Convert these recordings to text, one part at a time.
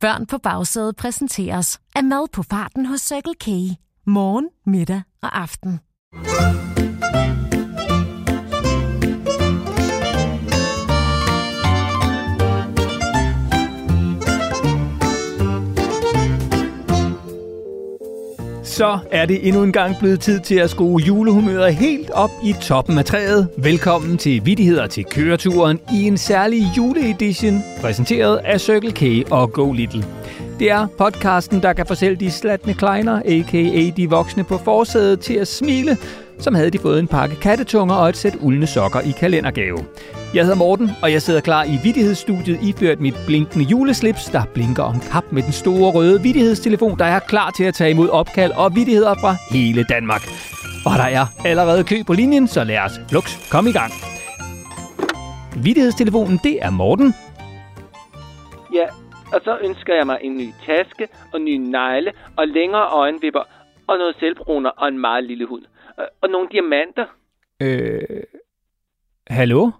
Børn på bagsædet præsenteres af mad på farten hos Circle K. Morgen, middag og aften. Så er det endnu en gang blevet tid til at skrue julehumøret helt op i toppen af træet. Velkommen til Vittigheder til køreturen i en særlig juleedition, præsenteret af Circle K og Go Little. Det er podcasten, der kan få selv de slatne kleiner, a.k.a. de voksne på forsædet, til at smile, som havde de fået en pakke kattetunger og et sæt uldne sokker i kalendergave. Jeg hedder Morten, og jeg sidder klar i Vittighedsstudiet iført mit blinkende juleslips, der blinker om kap med den store røde vittighedstelefon, der er klar til at tage imod opkald og vittigheder fra hele Danmark. Og der er allerede kø på linjen, så lad os flux komme i gang. Vittighedstelefonen, det er Morten. Ja, og så ønsker jeg mig en ny taske og nye negle og længere øjenvipper og noget selvbruner og en meget lille hund. Og, og nogle diamanter. Øh... Hallo?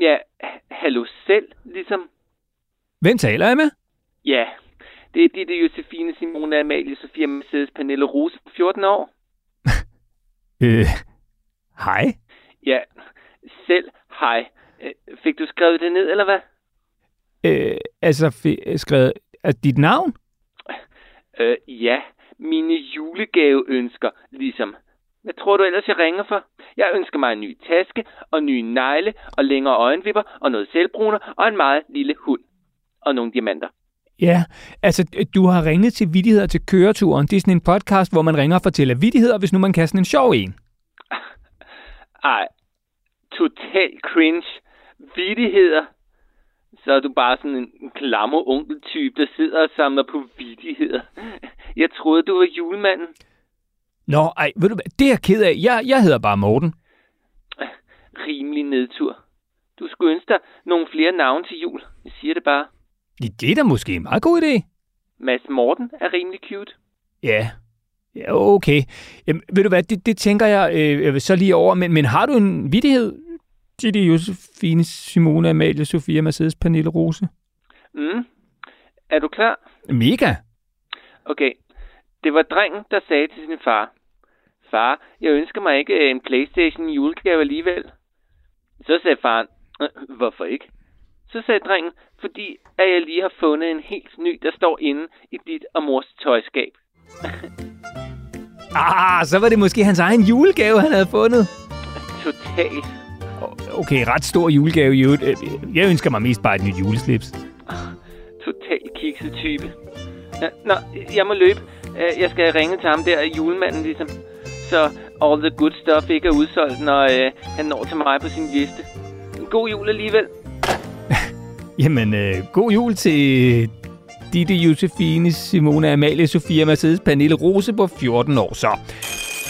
Ja, hallo selv, ligesom. Hvem taler jeg med? Ja, det er Ditte Josefine Simone Amalie Sofia Mercedes Pernille Rose på 14 år. Øh... Hej? Ja, selv hej. Øh, Fik du skrevet det ned, eller hvad? Øh, altså, skrevet... Er dit navn? Øh, ja, mine julegaveønsker, ligesom. Hvad tror du ellers, jeg ringer for? Jeg ønsker mig en ny taske og nye negle og længere øjenvipper og noget selvbruner og en meget lille hund. Og nogle diamanter. Ja, altså, du har ringet til Vittigheder til køreturen. Det er sådan en podcast, hvor man ringer og fortæller vittigheder, hvis nu man kan sådan en sjov en. Ej, total cringe. Vittigheder. Så er du bare sådan en klammer onkeltype, der sidder og samler på vittigheder. Jeg troede, du var julemanden. Nå, ej, ved du hvad, det er jeg ked af. Jeg, jeg hedder bare Morten. Rimelig nedtur. Du skulle ønske dig nogle flere navne til jul. Jeg siger det bare. Det er da måske en meget god idé. Mads Morten er rimelig cute. Ja, ja okay. Jamen, ved du hvad, det, det tænker jeg øh, så lige over. Men, men har du en vittighed til det Josefine, Simone, Amalie, Sofia, Mercedes, Pernille, Rose? Mm. Er du klar? Mega. Okay. Det var drengen, der sagde til sin far. Far, jeg ønsker mig ikke en Playstation i julegave alligevel. Så sagde faren, "Øh, hvorfor ikke? Så sagde drengen, fordi at jeg lige har fundet en helt ny, der står inde i dit og mors tøjskab. Ah, så var det måske hans egen julegave, han havde fundet. Totalt. Okay, ret stor julegave i øvrigt. Øh, Jeg ønsker mig mest bare et nyt juleslips. Total kikset type. Nå, jeg må løbe. Øh, Jeg skal ringe til ham der, julemanden ligesom. Så all the good stuff ikke er udsolgt, når øh, han når til mig på sin liste. En god jul alligevel. Jamen, øh, god jul til Ditte Josefine, Simone, Amalie, Sofia, Mercedes, Pernille, Rose på 14 år så.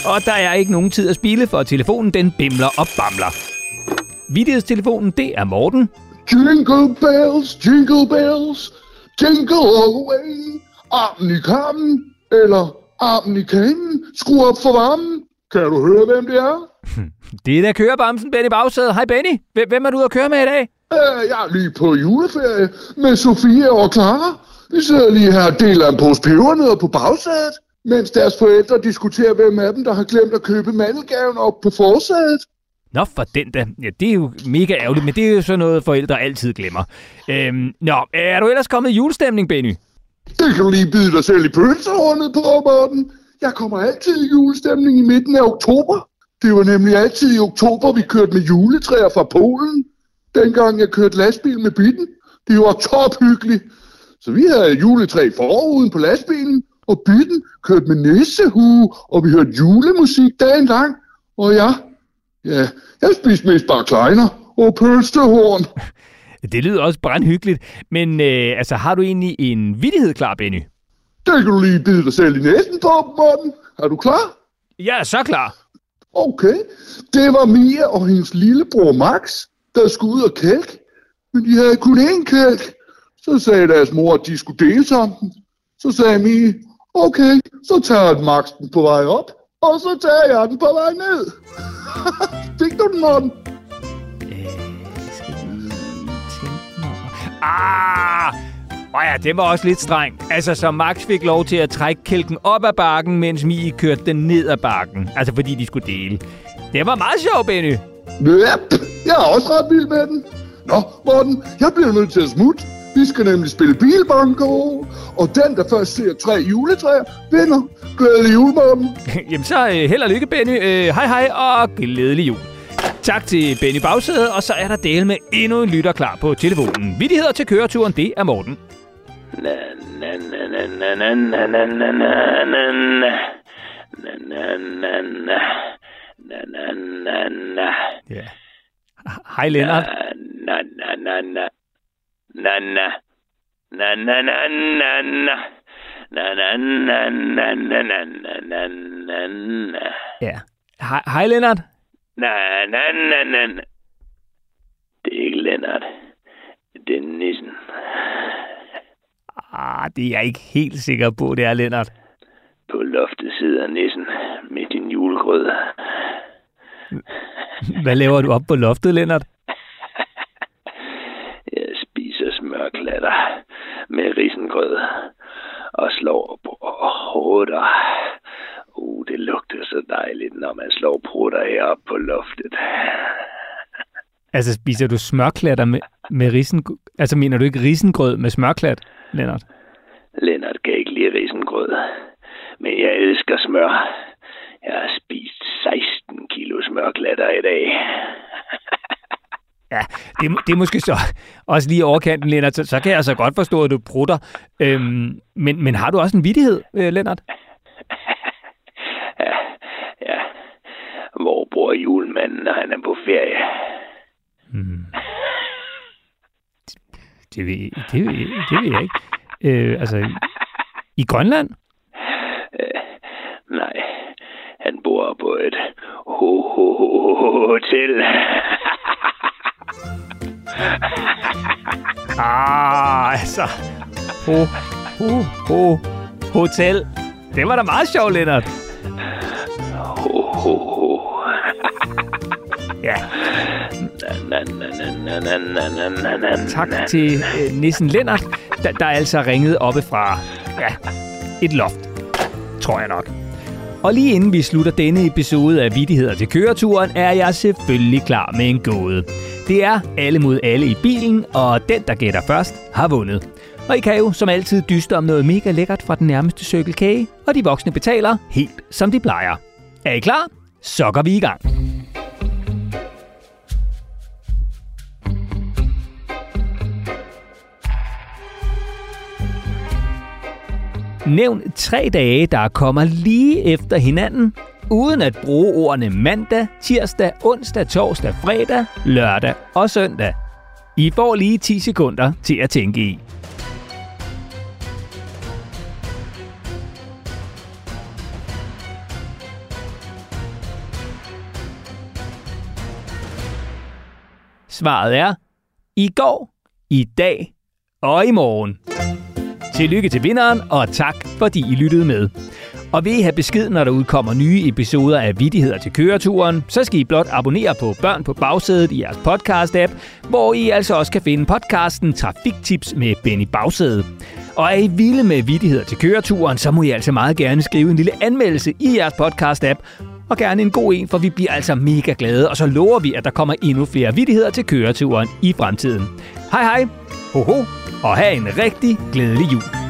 Og der er ikke nogen tid at spille, for telefonen den bimler og bamler. Vittighedstelefonen, det er Morten. Jingle bells, jingle bells, jingle all the way. Armen i kammen, eller armen i kanen. Skru op for varmen. Kan du høre, hvem det er? Det er da kørebamsen, Benny Bagsæde. Hej Benny. Hvem- er du ude at køre med i dag? Øh, jeg er lige på juleferie med Sofie og Clara. Vi sidder lige her og deler en pose pebernødder på bagsædet, mens deres forældre diskuterer, hvem af dem, der har glemt at købe mandelgaven op på forsædet. Nå, for den da. Ja, det er jo mega ærgerligt, men det er jo sådan noget, forældre altid glemmer. Øhm, nå, er du ellers kommet i julestemning, Benny? Det kan du lige bide dig selv i pølsehornet på, Morten. Jeg kommer altid i julestemning i midten af oktober. Det var nemlig altid i oktober, vi kørte med juletræer fra Polen. Dengang jeg kørte lastbil med bitten. Det var tophyggeligt. Så vi havde juletræ foruden på lastbilen, og bitten kørte med nissehue, og vi hørte julemusik dagen lang. Og ja, ja, jeg spiste mest bare kleiner og pølsehorn. Det lyder også brandhyggeligt, men øh, altså, har du egentlig en vittighed klar, Benny? Det kan du lige bide dig selv i næsen Morten. Er du klar? Jeg er så klar. Okay, det var Mia og hendes lillebror Max, der skulle ud og kælk. Men de havde kun én kælk. Så sagde deres mor, at de skulle deles om den. Så sagde Mia, okay, så tager Max den på vej op, og så tager jeg den på vej ned. Fik du den, Morten? Ah! Og ja, det var også lidt strengt. Altså, så Max fik lov til at trække kælken op ad bakken, mens Mie kørte den ned ad bakken. Altså, fordi de skulle dele. Det var meget sjovt, Benny. Yep, jeg er også ret vild med den. Nå, Morten, jeg bliver nødt til at smutte. Vi skal nemlig spille bilbanko, og den, der først ser tre juletræer, vinder. Glædelig jul, Morten. Jamen, så øh, held og lykke, Benny. Øh, hej hej, og glædelig jul. Tak til Benny Bagsæde, og så er der del med endnu en lytter klar på telefonen. Vittigheder til køreturen, det er Morten. Na, na, na, na, na, na, na, na, na, na, na. Na, na, na, na. Na, na, na, na. Ja. Hej, Lennart. Na, na, na, na. Na, na. Na, na, na, na, na. Na, na, na, na, na, na, na, na, na, na. Ja. Hej Lennart. Na, na, na, na. Det er ikke Lennart. Det er nissen. Ah, det er jeg ikke helt sikker på, det er Lennart. På loftet sidder nissen med din julegrød. Hvad laver du op på loftet, Lennart? Jeg spiser smørklatter med risengrød og slår på prutter. Så dejligt, når man slår prutter heroppe på loftet. Altså, spiser du smørklatter med, med risen... Altså, mener du ikke risengrød med smørklat, Lennart? Lennart kan ikke lide risengrød, men jeg elsker smør. Jeg har spist 16 kilo smørklatter i dag. Ja, det, det er måske så også lige overkanten, Lennart. Så, så kan jeg altså godt forstå, at du prutter. Øhm, men, men har du også en vidighed, øh, Lennart? Ja, ja. Bor julemanden, når han er på ferie? Det ved, det ved, det ved jeg ikke. Øh, altså, i Grønland? Nej, han bor på et ho ho ho hotel. Ah, altså. Ho, ho, ho, hotel. Det var da meget sjovt, Lennart. Ja. Tak til øh, Nissen Lennart, der, der altså ringede oppe fra ja, et loft, tror jeg nok. Og lige inden vi slutter denne episode af Vittigheder til køreturen, er jeg selvfølgelig klar med en gåde. Det er alle mod alle i bilen, og den, der gætter først, har vundet. Og I kan jo som altid dyste om noget mega lækkert fra den nærmeste Circle K, og de voksne betaler helt som de plejer. Er I klar? Så går vi i gang. Nævn tre dage, der kommer lige efter hinanden, uden at bruge ordene mandag, tirsdag, onsdag, torsdag, fredag, lørdag og søndag. I får lige 10 sekunder til at tænke i. Svaret er i går, i dag og i morgen. Tillykke til vinderen, og tak fordi I lyttede med. Og vil I have besked, når der udkommer nye episoder af Vittigheder til køreturen, så skal I blot abonnere på Børn på bagsædet i jeres podcast-app, hvor I altså også kan finde podcasten Trafiktips med Benny Bagsæde. Og er I vilde med Vittigheder til køreturen, så må I altså meget gerne skrive en lille anmeldelse i jeres podcast-app, og gerne en god en, for vi bliver altså mega glade, og så lover vi, at der kommer endnu flere vittigheder til køreturen i fremtiden. Hej hej, ho ho, og have en rigtig glædelig jul.